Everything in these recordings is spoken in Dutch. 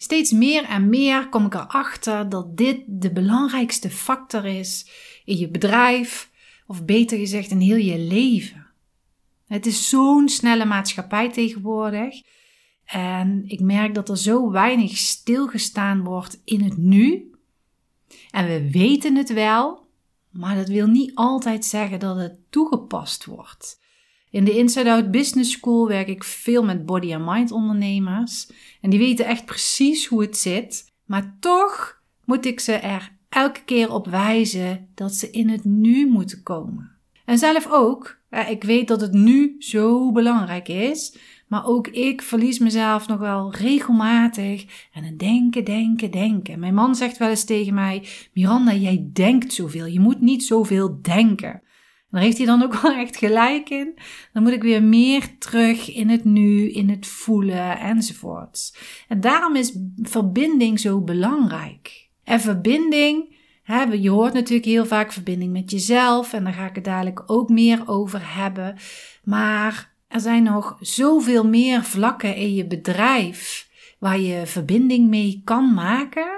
Steeds meer en meer kom ik erachter dat dit de belangrijkste factor is in je bedrijf, of beter gezegd in heel je leven. Het is zo'n snelle maatschappij tegenwoordig. En ik merk dat er zo weinig stilgestaan wordt in het nu. En we weten het wel, maar dat wil niet altijd zeggen dat het toegepast wordt. In de Inside Out Business School werk ik veel met body and mind ondernemers. En die weten echt precies hoe het zit. Maar toch moet ik ze er elke keer op wijzen dat ze in het nu moeten komen. En zelf ook. Ik weet dat het nu zo belangrijk is. Maar ook ik verlies mezelf nog wel regelmatig en het denken, denken, denken. Mijn man zegt wel eens tegen mij: Miranda, jij denkt zoveel. Je moet niet zoveel denken. Daar heeft hij dan ook wel echt gelijk in. Dan moet ik weer meer terug in het nu, in het voelen enzovoorts. En daarom is verbinding zo belangrijk. En verbinding, je hoort natuurlijk heel vaak verbinding met jezelf. En daar ga ik het dadelijk ook meer over hebben. Maar er zijn nog zoveel meer vlakken in je bedrijf waar je verbinding mee kan maken.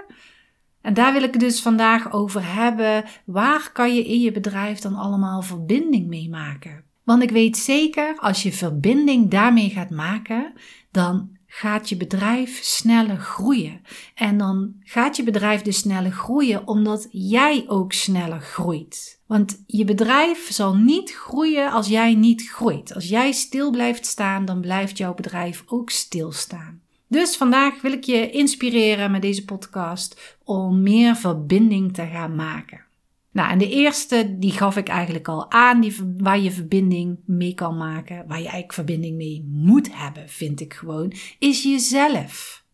En daar wil ik dus vandaag over hebben. Waar kan je in je bedrijf dan allemaal verbinding mee maken? Want ik weet zeker, als je verbinding daarmee gaat maken, dan gaat je bedrijf sneller groeien. En dan gaat je bedrijf dus sneller groeien omdat jij ook sneller groeit. Want je bedrijf zal niet groeien als jij niet groeit. Als jij stil blijft staan, dan blijft jouw bedrijf ook stilstaan. Dus vandaag wil ik je inspireren met deze podcast om meer verbinding te gaan maken. Nou, en de eerste, die gaf ik eigenlijk al aan, die, waar je verbinding mee kan maken, waar je eigenlijk verbinding mee moet hebben, vind ik gewoon, is jezelf.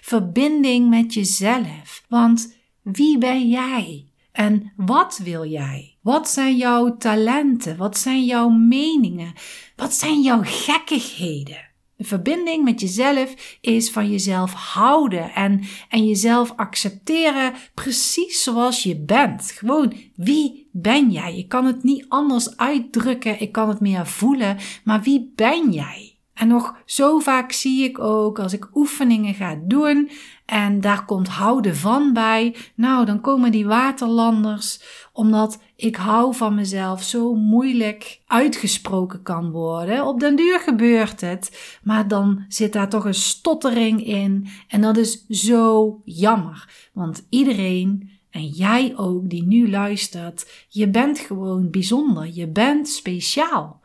Verbinding met jezelf. Want wie ben jij? En wat wil jij? Wat zijn jouw talenten? Wat zijn jouw meningen? Wat zijn jouw gekkigheden? Verbinding met jezelf is van jezelf houden en, en jezelf accepteren precies zoals je bent. Gewoon, wie ben jij? Je kan het niet anders uitdrukken, ik kan het meer voelen, maar wie ben jij? En nog zo vaak zie ik ook als ik oefeningen ga doen en daar komt houden van bij. Nou, dan komen die waterlanders omdat ik hou van mezelf zo moeilijk uitgesproken kan worden. Op den duur gebeurt het, maar dan zit daar toch een stottering in en dat is zo jammer. Want iedereen en jij ook die nu luistert, je bent gewoon bijzonder, je bent speciaal.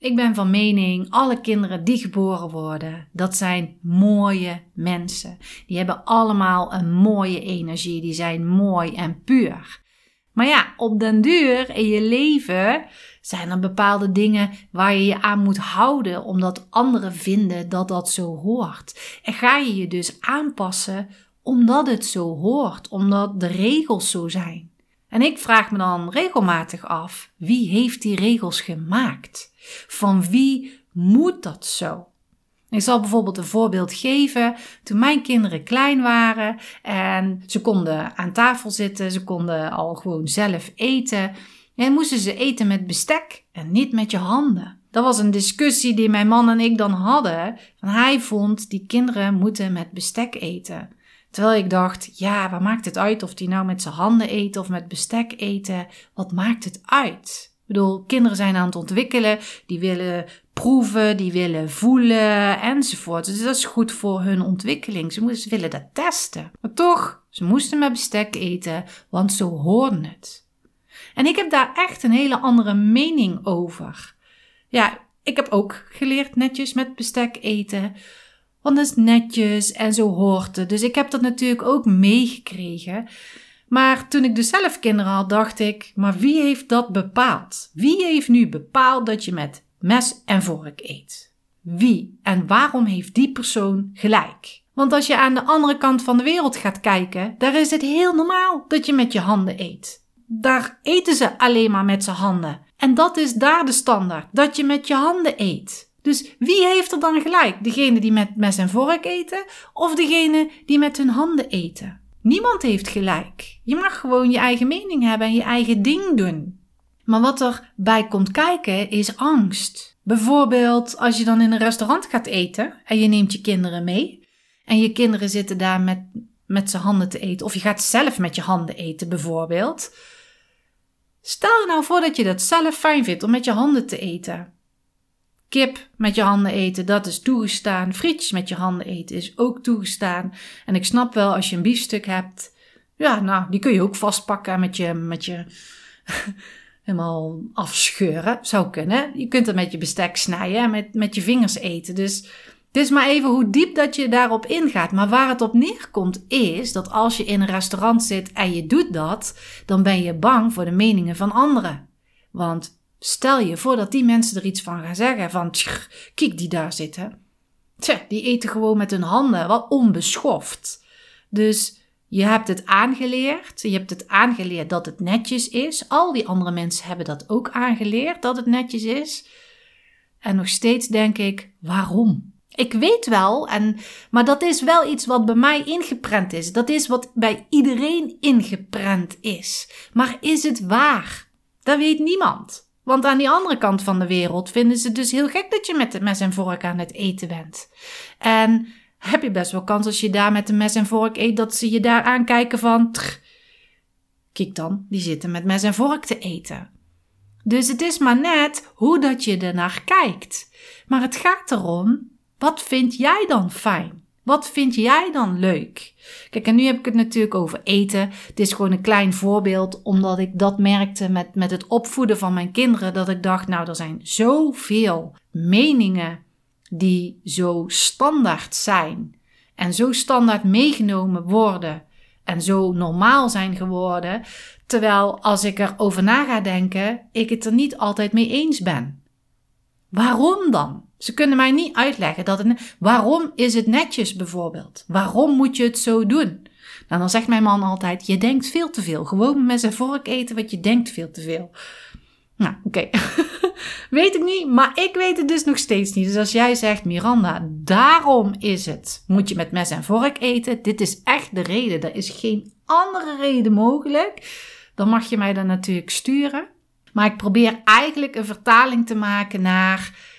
Ik ben van mening, alle kinderen die geboren worden, dat zijn mooie mensen. Die hebben allemaal een mooie energie, die zijn mooi en puur. Maar ja, op den duur in je leven zijn er bepaalde dingen waar je je aan moet houden, omdat anderen vinden dat dat zo hoort. En ga je je dus aanpassen omdat het zo hoort, omdat de regels zo zijn. En ik vraag me dan regelmatig af: wie heeft die regels gemaakt? Van wie moet dat zo? Ik zal bijvoorbeeld een voorbeeld geven. Toen mijn kinderen klein waren en ze konden aan tafel zitten, ze konden al gewoon zelf eten. En moesten ze eten met bestek en niet met je handen. Dat was een discussie die mijn man en ik dan hadden. Hij vond die kinderen moeten met bestek eten. Terwijl ik dacht, ja, wat maakt het uit of die nou met zijn handen eten of met bestek eten? Wat maakt het uit? Ik bedoel, kinderen zijn aan het ontwikkelen, die willen proeven, die willen voelen enzovoort. Dus dat is goed voor hun ontwikkeling. Ze, moesten, willen dat testen. Maar toch, ze moesten met bestek eten, want zo hoorden het. En ik heb daar echt een hele andere mening over. Ja, ik heb ook geleerd netjes met bestek eten. Want dat is netjes en zo hoort het. Dus ik heb dat natuurlijk ook meegekregen. Maar toen ik dus zelf kinderen had, dacht ik: maar wie heeft dat bepaald? Wie heeft nu bepaald dat je met mes en vork eet? Wie en waarom heeft die persoon gelijk? Want als je aan de andere kant van de wereld gaat kijken, daar is het heel normaal dat je met je handen eet. Daar eten ze alleen maar met z'n handen. En dat is daar de standaard, dat je met je handen eet. Dus wie heeft er dan gelijk? Degene die met mes en vork eten of degene die met hun handen eten? Niemand heeft gelijk. Je mag gewoon je eigen mening hebben en je eigen ding doen. Maar wat er bij komt kijken is angst. Bijvoorbeeld als je dan in een restaurant gaat eten en je neemt je kinderen mee en je kinderen zitten daar met, met z'n handen te eten of je gaat zelf met je handen eten bijvoorbeeld. Stel je nou voor dat je dat zelf fijn vindt om met je handen te eten. Kip met je handen eten, dat is toegestaan. Frietjes met je handen eten is ook toegestaan. En ik snap wel als je een biefstuk hebt, ja, nou, die kun je ook vastpakken met je, met je helemaal afscheuren. Zou kunnen. Je kunt het met je bestek snijden en met, met je vingers eten. Dus het is maar even hoe diep dat je daarop ingaat. Maar waar het op neerkomt is dat als je in een restaurant zit en je doet dat, dan ben je bang voor de meningen van anderen. Want stel je voor dat die mensen er iets van gaan zeggen. Van, kijk die daar zitten. Tja, die eten gewoon met hun handen, wat onbeschoft. Dus je hebt het aangeleerd. Je hebt het aangeleerd dat het netjes is. Al die andere mensen hebben dat ook aangeleerd dat het netjes is. En nog steeds denk ik, waarom? Ik weet wel, en, maar dat is wel iets wat bij mij ingeprent is. Dat is wat bij iedereen ingeprent is. Maar is het waar? Dat weet niemand. Want aan die andere kant van de wereld vinden ze dus heel gek dat je met de mes en vork aan het eten bent. En heb je best wel kans als je daar met een mes en vork eet, dat ze je daar aankijken van. kijk dan, die zitten met mes en vork te eten. Dus het is maar net hoe dat je ernaar kijkt. Maar het gaat erom, wat vind jij dan fijn? Wat vind jij dan leuk? Kijk, en nu heb ik het natuurlijk over eten. Het is gewoon een klein voorbeeld, omdat ik dat merkte met, met het opvoeden van mijn kinderen. Dat ik dacht, nou, er zijn zoveel meningen die zo standaard zijn en zo standaard meegenomen worden en zo normaal zijn geworden, terwijl als ik erover na ga denken, ik het er niet altijd mee eens ben. Waarom dan? Ze kunnen mij niet uitleggen dat het. Waarom is het netjes bijvoorbeeld? Waarom moet je het zo doen? Nou, dan zegt mijn man altijd: Je denkt veel te veel. Gewoon met zijn vork eten, wat je denkt veel te veel. Nou, oké. weet ik niet, maar ik weet het dus nog steeds niet. Dus als jij zegt, Miranda, daarom is het, moet je met mes en vork eten. Dit is echt de reden. Er is geen andere reden mogelijk. Dan mag je mij dan natuurlijk sturen. Maar ik probeer eigenlijk een vertaling te maken naar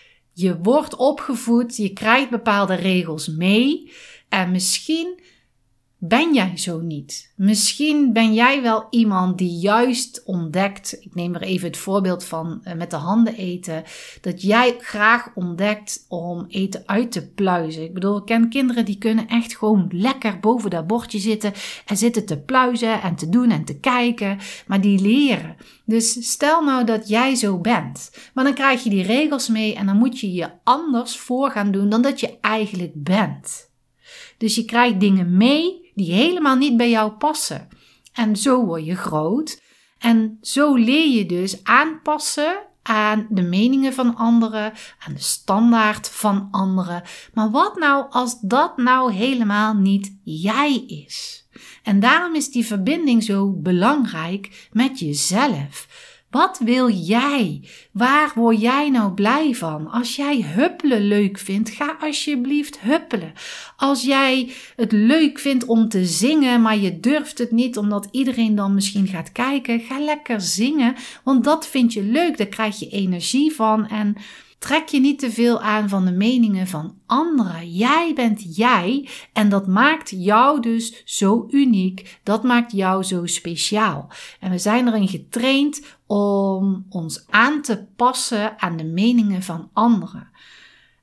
je wordt opgevoed, je krijgt bepaalde regels mee. En misschien ben jij zo niet. Misschien ben jij wel iemand die juist ontdekt, ik neem er even het voorbeeld van uh, met de handen eten, dat jij graag ontdekt om eten uit te pluizen. Ik bedoel, ik ken kinderen die kunnen echt gewoon lekker boven dat bordje zitten en zitten te pluizen en te doen en te kijken, maar die leren. Dus stel nou dat jij zo bent, maar dan krijg je die regels mee en dan moet je je anders voor gaan doen dan dat je eigenlijk bent. Dus je krijgt dingen mee die helemaal niet bij jou passen. En zo word je groot. En zo leer je dus aanpassen aan de meningen van anderen, aan de standaard van anderen. Maar wat nou als dat nou helemaal niet jij is? En daarom is die verbinding zo belangrijk met jezelf. Wat wil jij? Waar word jij nou blij van? Als jij huppelen leuk vindt, ga alsjeblieft huppelen. Als jij het leuk vindt om te zingen, maar je durft het niet omdat iedereen dan misschien gaat kijken, ga lekker zingen, want dat vind je leuk, daar krijg je energie van en Trek je niet te veel aan van de meningen van anderen. Jij bent jij en dat maakt jou dus zo uniek. Dat maakt jou zo speciaal. En we zijn erin getraind om ons aan te passen aan de meningen van anderen.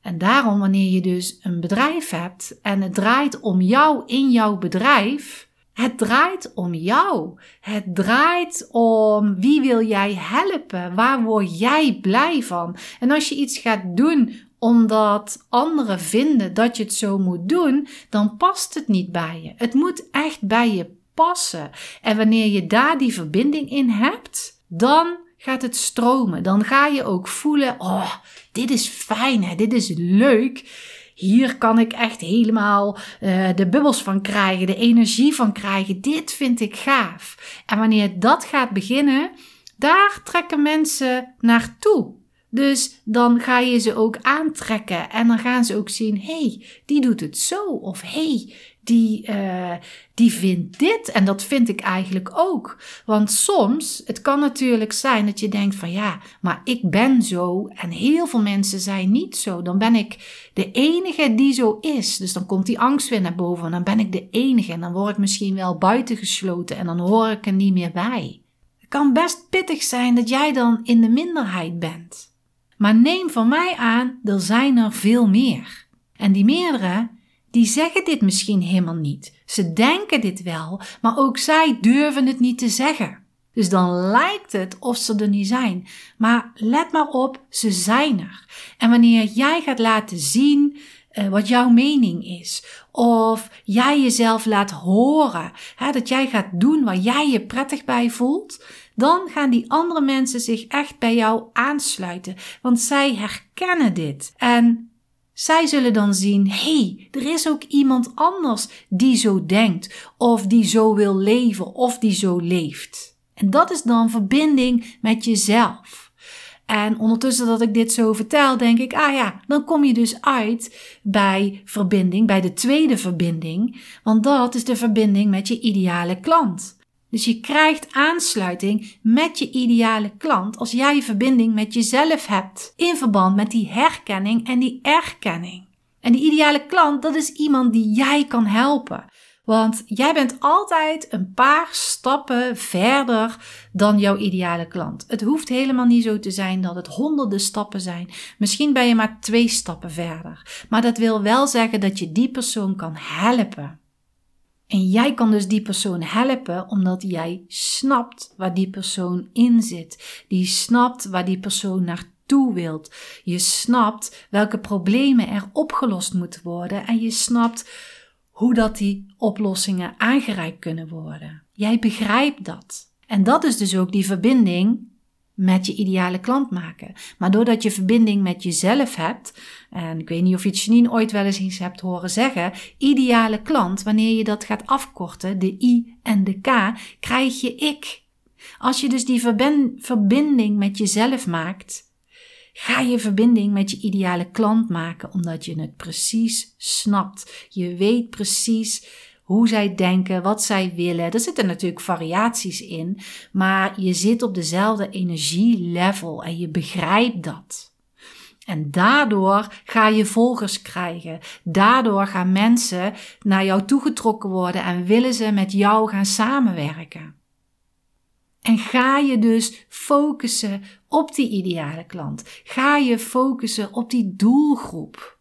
En daarom, wanneer je dus een bedrijf hebt en het draait om jou in jouw bedrijf, Het draait om jou. Het draait om wie wil jij helpen? Waar word jij blij van? En als je iets gaat doen omdat anderen vinden dat je het zo moet doen, dan past het niet bij je. Het moet echt bij je passen. En wanneer je daar die verbinding in hebt, dan gaat het stromen. Dan ga je ook voelen: oh, dit is fijn, hè? dit is leuk. Hier kan ik echt helemaal uh, de bubbels van krijgen, de energie van krijgen. Dit vind ik gaaf. En wanneer dat gaat beginnen, daar trekken mensen naartoe. Dus dan ga je ze ook aantrekken en dan gaan ze ook zien: hey, die doet het zo. Of hey, die, uh, die vindt dit. En dat vind ik eigenlijk ook. Want soms, het kan natuurlijk zijn dat je denkt: van ja, maar ik ben zo en heel veel mensen zijn niet zo. Dan ben ik de enige die zo is. Dus dan komt die angst weer naar boven. En dan ben ik de enige. En dan word ik misschien wel buitengesloten en dan hoor ik er niet meer bij. Het kan best pittig zijn dat jij dan in de minderheid bent. Maar neem van mij aan, er zijn er veel meer. En die meerdere, die zeggen dit misschien helemaal niet. Ze denken dit wel, maar ook zij durven het niet te zeggen. Dus dan lijkt het of ze er niet zijn. Maar let maar op, ze zijn er. En wanneer jij gaat laten zien uh, wat jouw mening is, of jij jezelf laat horen, hè, dat jij gaat doen waar jij je prettig bij voelt, dan gaan die andere mensen zich echt bij jou aansluiten, want zij herkennen dit. En zij zullen dan zien: hey, er is ook iemand anders die zo denkt, of die zo wil leven, of die zo leeft. En dat is dan verbinding met jezelf. En ondertussen dat ik dit zo vertel, denk ik, ah ja, dan kom je dus uit bij verbinding, bij de tweede verbinding, want dat is de verbinding met je ideale klant. Dus je krijgt aansluiting met je ideale klant als jij je verbinding met jezelf hebt. In verband met die herkenning en die erkenning. En die ideale klant, dat is iemand die jij kan helpen. Want jij bent altijd een paar stappen verder dan jouw ideale klant. Het hoeft helemaal niet zo te zijn dat het honderden stappen zijn. Misschien ben je maar twee stappen verder. Maar dat wil wel zeggen dat je die persoon kan helpen. En jij kan dus die persoon helpen omdat jij snapt waar die persoon in zit. Die snapt waar die persoon naartoe wilt. Je snapt welke problemen er opgelost moeten worden en je snapt hoe dat die oplossingen aangereikt kunnen worden. Jij begrijpt dat. En dat is dus ook die verbinding met je ideale klant maken. Maar doordat je verbinding met jezelf hebt, en ik weet niet of je het Janine ooit wel eens iets hebt horen zeggen, ideale klant, wanneer je dat gaat afkorten, de I en de K, krijg je ik. Als je dus die verbinding met jezelf maakt, ga je verbinding met je ideale klant maken, omdat je het precies snapt. Je weet precies hoe zij denken, wat zij willen. Er zitten natuurlijk variaties in, maar je zit op dezelfde energielevel en je begrijpt dat. En daardoor ga je volgers krijgen. Daardoor gaan mensen naar jou toegetrokken worden en willen ze met jou gaan samenwerken. En ga je dus focussen op die ideale klant. Ga je focussen op die doelgroep.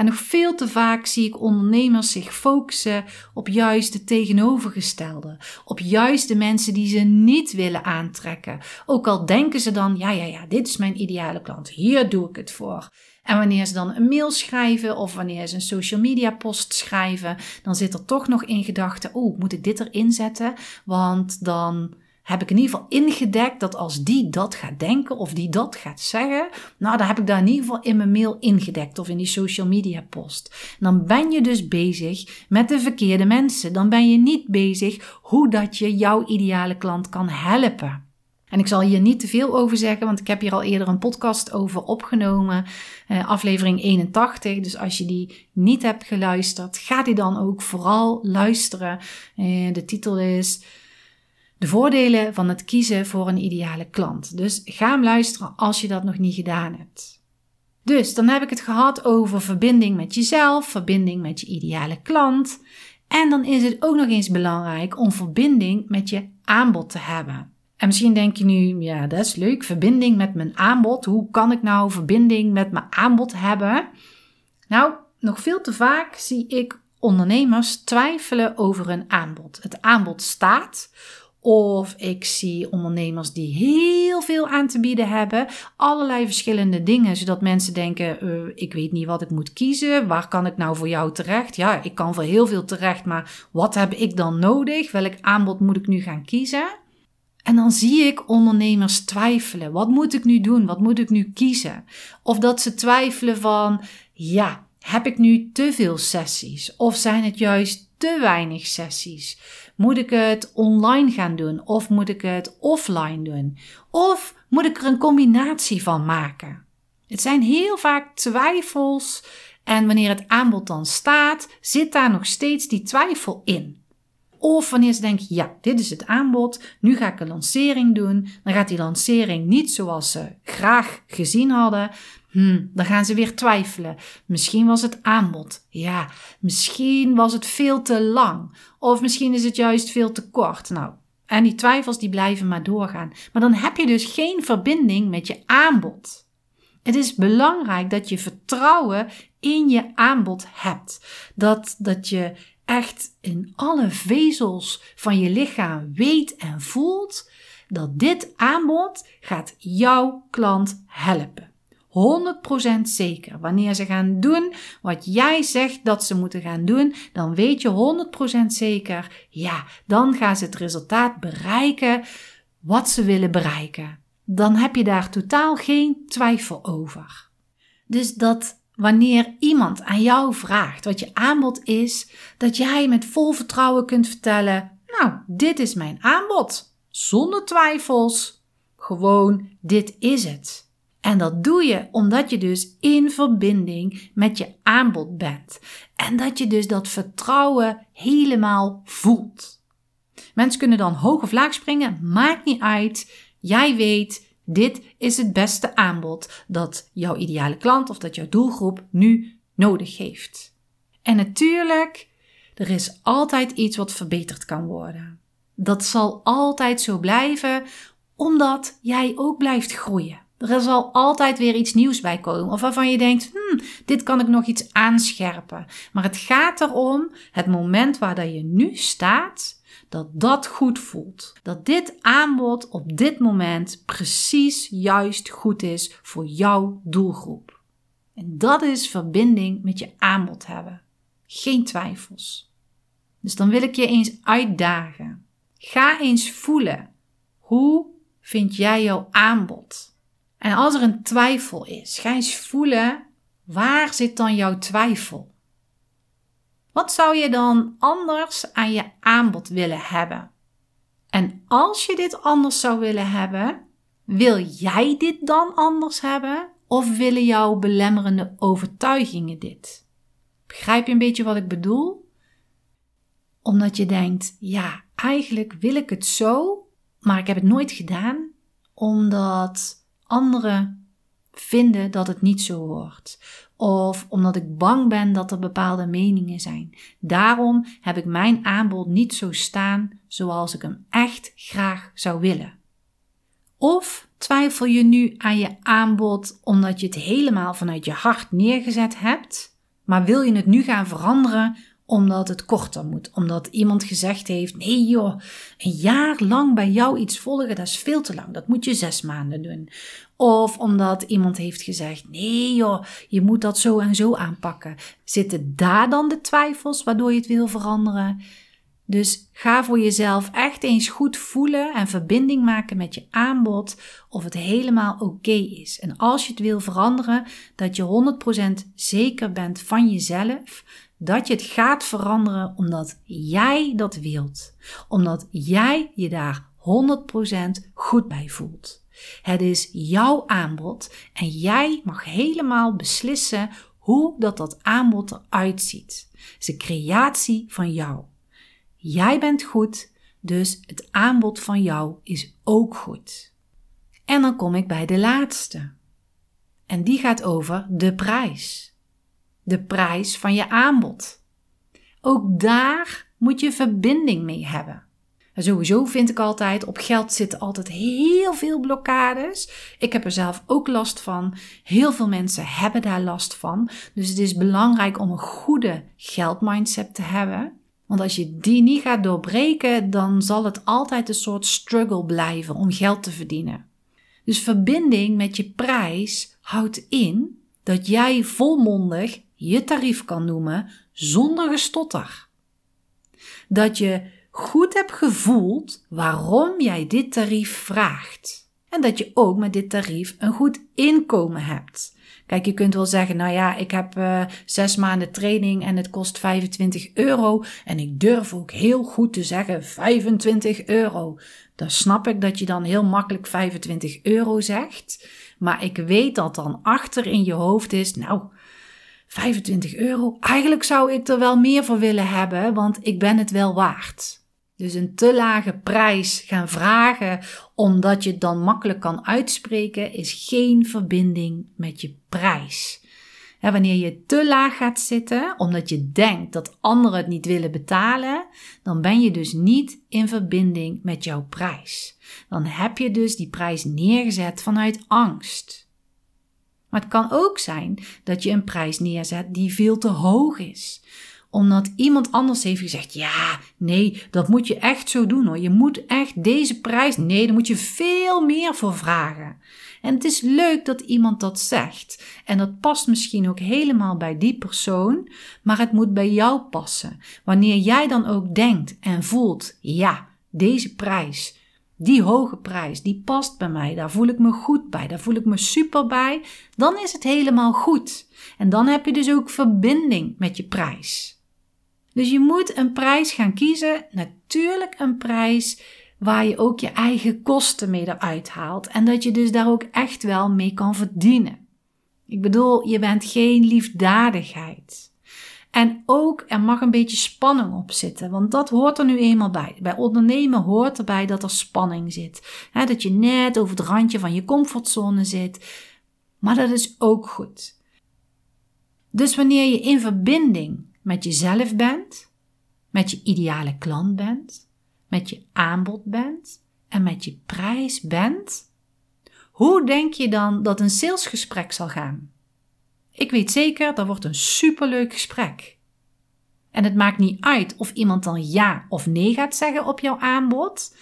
En nog veel te vaak zie ik ondernemers zich focussen op juist de tegenovergestelde. Op juist de mensen die ze niet willen aantrekken. Ook al denken ze dan, ja, ja, ja, dit is mijn ideale klant. Hier doe ik het voor. En wanneer ze dan een mail schrijven of wanneer ze een social media post schrijven, dan zit er toch nog in gedachten, oh, moet ik dit erin zetten? Want dan heb ik in ieder geval ingedekt dat als die dat gaat denken of die dat gaat zeggen, nou, dan heb ik daar in ieder geval in mijn mail ingedekt of in die social media post. Dan ben je dus bezig met de verkeerde mensen. Dan ben je niet bezig hoe dat je jouw ideale klant kan helpen. En ik zal hier niet te veel over zeggen, want ik heb hier al eerder een podcast over opgenomen, eh, aflevering 81. Dus als je die niet hebt geluisterd, ga die dan ook vooral luisteren. Eh, de titel is de voordelen van het kiezen voor een ideale klant. Dus ga hem luisteren als je dat nog niet gedaan hebt. Dus dan heb ik het gehad over verbinding met jezelf, verbinding met je ideale klant. En dan is het ook nog eens belangrijk om verbinding met je aanbod te hebben. En misschien denk je nu, ja, dat is leuk, verbinding met mijn aanbod. Hoe kan ik nou verbinding met mijn aanbod hebben? Nou, nog veel te vaak zie ik ondernemers twijfelen over hun aanbod. Het aanbod staat. Of ik zie ondernemers die heel veel aan te bieden hebben. Allerlei verschillende dingen. Zodat mensen denken: uh, ik weet niet wat ik moet kiezen. Waar kan ik nou voor jou terecht? Ja, ik kan voor heel veel terecht. Maar wat heb ik dan nodig? Welk aanbod moet ik nu gaan kiezen? En dan zie ik ondernemers twijfelen. Wat moet ik nu doen? Wat moet ik nu kiezen? Of dat ze twijfelen van: ja, heb ik nu te veel sessies? Of zijn het juist te weinig sessies? Moet ik het online gaan doen? Of moet ik het offline doen? Of moet ik er een combinatie van maken? Het zijn heel vaak twijfels. En wanneer het aanbod dan staat, zit daar nog steeds die twijfel in. Of wanneer ze denken, ja, dit is het aanbod, nu ga ik een lancering doen. Dan gaat die lancering niet zoals ze graag gezien hadden. Hmm, dan gaan ze weer twijfelen. Misschien was het aanbod. Ja, misschien was het veel te lang. Of misschien is het juist veel te kort. Nou, en die twijfels die blijven maar doorgaan. Maar dan heb je dus geen verbinding met je aanbod. Het is belangrijk dat je vertrouwen in je aanbod hebt. Dat, dat je echt in alle vezels van je lichaam weet en voelt dat dit aanbod gaat jouw klant helpen. 100% zeker. Wanneer ze gaan doen wat jij zegt dat ze moeten gaan doen, dan weet je 100% zeker, ja, dan gaan ze het resultaat bereiken wat ze willen bereiken. Dan heb je daar totaal geen twijfel over. Dus dat wanneer iemand aan jou vraagt wat je aanbod is, dat jij met vol vertrouwen kunt vertellen: Nou, dit is mijn aanbod. Zonder twijfels. Gewoon, dit is het. En dat doe je omdat je dus in verbinding met je aanbod bent. En dat je dus dat vertrouwen helemaal voelt. Mensen kunnen dan hoog of laag springen, maakt niet uit. Jij weet, dit is het beste aanbod dat jouw ideale klant of dat jouw doelgroep nu nodig heeft. En natuurlijk, er is altijd iets wat verbeterd kan worden. Dat zal altijd zo blijven, omdat jij ook blijft groeien. Er zal altijd weer iets nieuws bij komen. Of waarvan je denkt, hmm, dit kan ik nog iets aanscherpen. Maar het gaat erom, het moment waar dat je nu staat, dat dat goed voelt. Dat dit aanbod op dit moment precies juist goed is voor jouw doelgroep. En dat is verbinding met je aanbod hebben. Geen twijfels. Dus dan wil ik je eens uitdagen. Ga eens voelen. Hoe vind jij jouw aanbod? En als er een twijfel is, ga eens voelen waar zit dan jouw twijfel? Wat zou je dan anders aan je aanbod willen hebben? En als je dit anders zou willen hebben, wil jij dit dan anders hebben? Of willen jouw belemmerende overtuigingen dit? Begrijp je een beetje wat ik bedoel? Omdat je denkt, ja, eigenlijk wil ik het zo, maar ik heb het nooit gedaan, omdat anderen vinden dat het niet zo hoort. Of omdat ik bang ben dat er bepaalde meningen zijn. Daarom heb ik mijn aanbod niet zo staan zoals ik hem echt graag zou willen. Of twijfel je nu aan je aanbod omdat je het helemaal vanuit je hart neergezet hebt, maar wil je het nu gaan veranderen omdat het korter moet. Omdat iemand gezegd heeft: nee joh, een jaar lang bij jou iets volgen, dat is veel te lang. Dat moet je zes maanden doen. Of omdat iemand heeft gezegd: nee joh, je moet dat zo en zo aanpakken. Zitten daar dan de twijfels waardoor je het wil veranderen? Dus ga voor jezelf echt eens goed voelen en verbinding maken met je aanbod of het helemaal oké is. En als je het wil veranderen, dat je 100% zeker bent van jezelf dat je het gaat veranderen omdat jij dat wilt. Omdat jij je daar 100% goed bij voelt. Het is jouw aanbod en jij mag helemaal beslissen hoe dat, dat aanbod eruit ziet. Een creatie van jou. Jij bent goed, dus het aanbod van jou is ook goed. En dan kom ik bij de laatste. En die gaat over de prijs de prijs van je aanbod. Ook daar moet je verbinding mee hebben. sowieso vind ik altijd, op geld zitten altijd heel veel blokkades. Ik heb er zelf ook last van. Heel veel mensen hebben daar last van. Dus het is belangrijk om een goede geldmindset te hebben. Want als je die niet gaat doorbreken, dan zal het altijd een soort struggle blijven om geld te verdienen. Dus verbinding met je prijs houdt in dat jij volmondig je tarief kan noemen zonder gestotter. Dat je goed hebt gevoeld waarom jij dit tarief vraagt. En dat je ook met dit tarief een goed inkomen hebt. Kijk, je kunt wel zeggen, nou ja, ik heb uh, zes maanden training en het kost 25 euro. En ik durf ook heel goed te zeggen 25 euro. Dan snap ik dat je dan heel makkelijk 25 euro zegt. Maar ik weet dat dan achter in je hoofd is, nou, 25 euro. Eigenlijk zou ik er wel meer voor willen hebben, want ik ben het wel waard. Dus een te lage prijs gaan vragen omdat je het dan makkelijk kan uitspreken, is geen verbinding met je prijs. wanneer je te laag gaat zitten omdat je denkt dat anderen het niet willen betalen, dan ben je dus niet in verbinding met jouw prijs. Dan heb je dus die prijs neergezet vanuit angst. Maar het kan ook zijn dat je een prijs neerzet die veel te hoog is omdat iemand anders heeft gezegd: ja, nee, dat moet je echt zo doen hoor. Je moet echt deze prijs. Nee, daar moet je veel meer voor vragen. En het is leuk dat iemand dat zegt. En dat past misschien ook helemaal bij die persoon, maar het moet bij jou passen. Wanneer jij dan ook denkt en voelt: ja, deze prijs. Die hoge prijs, die past bij mij, daar voel ik me goed bij, daar voel ik me super bij, dan is het helemaal goed. En dan heb je dus ook verbinding met je prijs. Dus je moet een prijs gaan kiezen. Natuurlijk een prijs waar je ook je eigen kosten mee eruit haalt. En dat je dus daar ook echt wel mee kan verdienen. Ik bedoel, je bent geen liefdadigheid. En ook er mag een beetje spanning op zitten, want dat hoort er nu eenmaal bij. Bij ondernemen hoort erbij dat er spanning zit. dat je net over het randje van je comfortzone zit. Maar dat is ook goed. Dus wanneer je in verbinding met jezelf bent, met je ideale klant bent, met je aanbod bent en met je prijs bent, hoe denk je dan dat een salesgesprek zal gaan? Ik weet zeker, dat wordt een superleuk gesprek. En het maakt niet uit of iemand dan ja of nee gaat zeggen op jouw aanbod.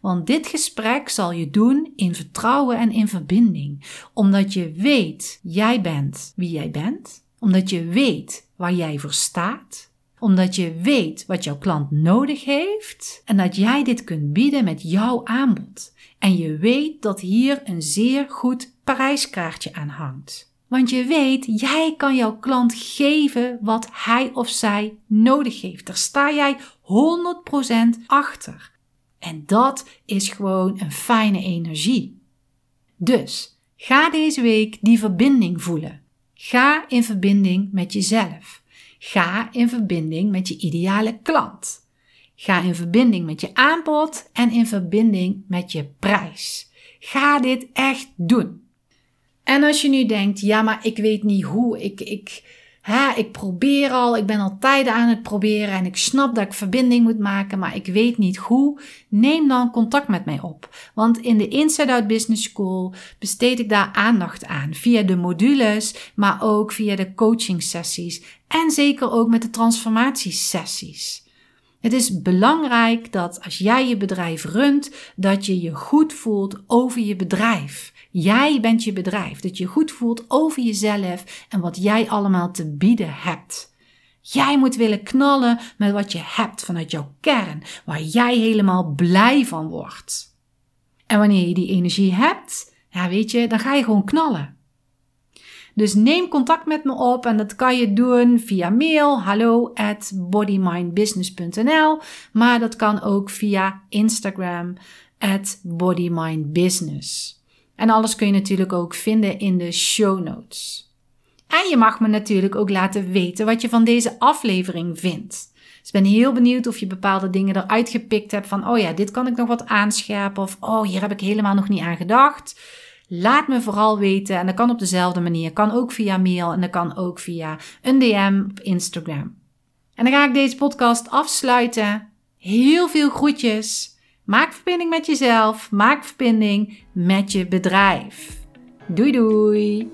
Want dit gesprek zal je doen in vertrouwen en in verbinding. Omdat je weet, jij bent wie jij bent. Omdat je weet waar jij voor staat, omdat je weet wat jouw klant nodig heeft en dat jij dit kunt bieden met jouw aanbod. En je weet dat hier een zeer goed prijskaartje aan hangt. Want je weet, jij kan jouw klant geven wat hij of zij nodig heeft. Daar sta jij 100% achter. En dat is gewoon een fijne energie. Dus ga deze week die verbinding voelen. Ga in verbinding met jezelf. Ga in verbinding met je ideale klant. Ga in verbinding met je aanbod en in verbinding met je prijs. Ga dit echt doen. En als je nu denkt, ja, maar ik weet niet hoe, ik, ik, Hè, ik probeer al, ik ben al tijden aan het proberen en ik snap dat ik verbinding moet maken, maar ik weet niet hoe. Neem dan contact met mij op. Want in de Inside Out Business School besteed ik daar aandacht aan. Via de modules, maar ook via de coaching sessies. En zeker ook met de transformatiesessies. Het is belangrijk dat als jij je bedrijf runt, dat je je goed voelt over je bedrijf. Jij bent je bedrijf, dat je goed voelt over jezelf en wat jij allemaal te bieden hebt. Jij moet willen knallen met wat je hebt vanuit jouw kern, waar jij helemaal blij van wordt. En wanneer je die energie hebt, ja weet je, dan ga je gewoon knallen. Dus neem contact met me op en dat kan je doen via mail hallo at bodymindbusiness.nl, maar dat kan ook via Instagram at bodymindbusiness. En alles kun je natuurlijk ook vinden in de show notes. En je mag me natuurlijk ook laten weten wat je van deze aflevering vindt. Dus ik ben heel benieuwd of je bepaalde dingen eruit gepikt hebt van, oh ja, dit kan ik nog wat aanscherpen of, oh, hier heb ik helemaal nog niet aan gedacht. Laat me vooral weten en dat kan op dezelfde manier. Kan ook via mail en dat kan ook via een DM op Instagram. En dan ga ik deze podcast afsluiten. Heel veel groetjes Maak verbinding met jezelf, maak verbinding met je bedrijf. Doei doei!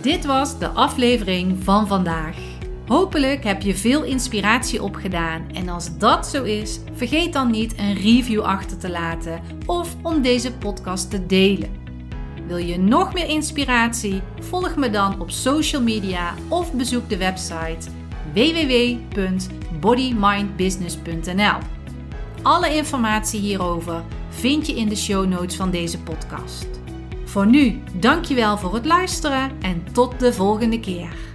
Dit was de aflevering van vandaag. Hopelijk heb je veel inspiratie opgedaan en als dat zo is, vergeet dan niet een review achter te laten of om deze podcast te delen. Wil je nog meer inspiratie? Volg me dan op social media of bezoek de website www.bodymindbusiness.nl. Alle informatie hierover vind je in de show notes van deze podcast. Voor nu, dankjewel voor het luisteren en tot de volgende keer.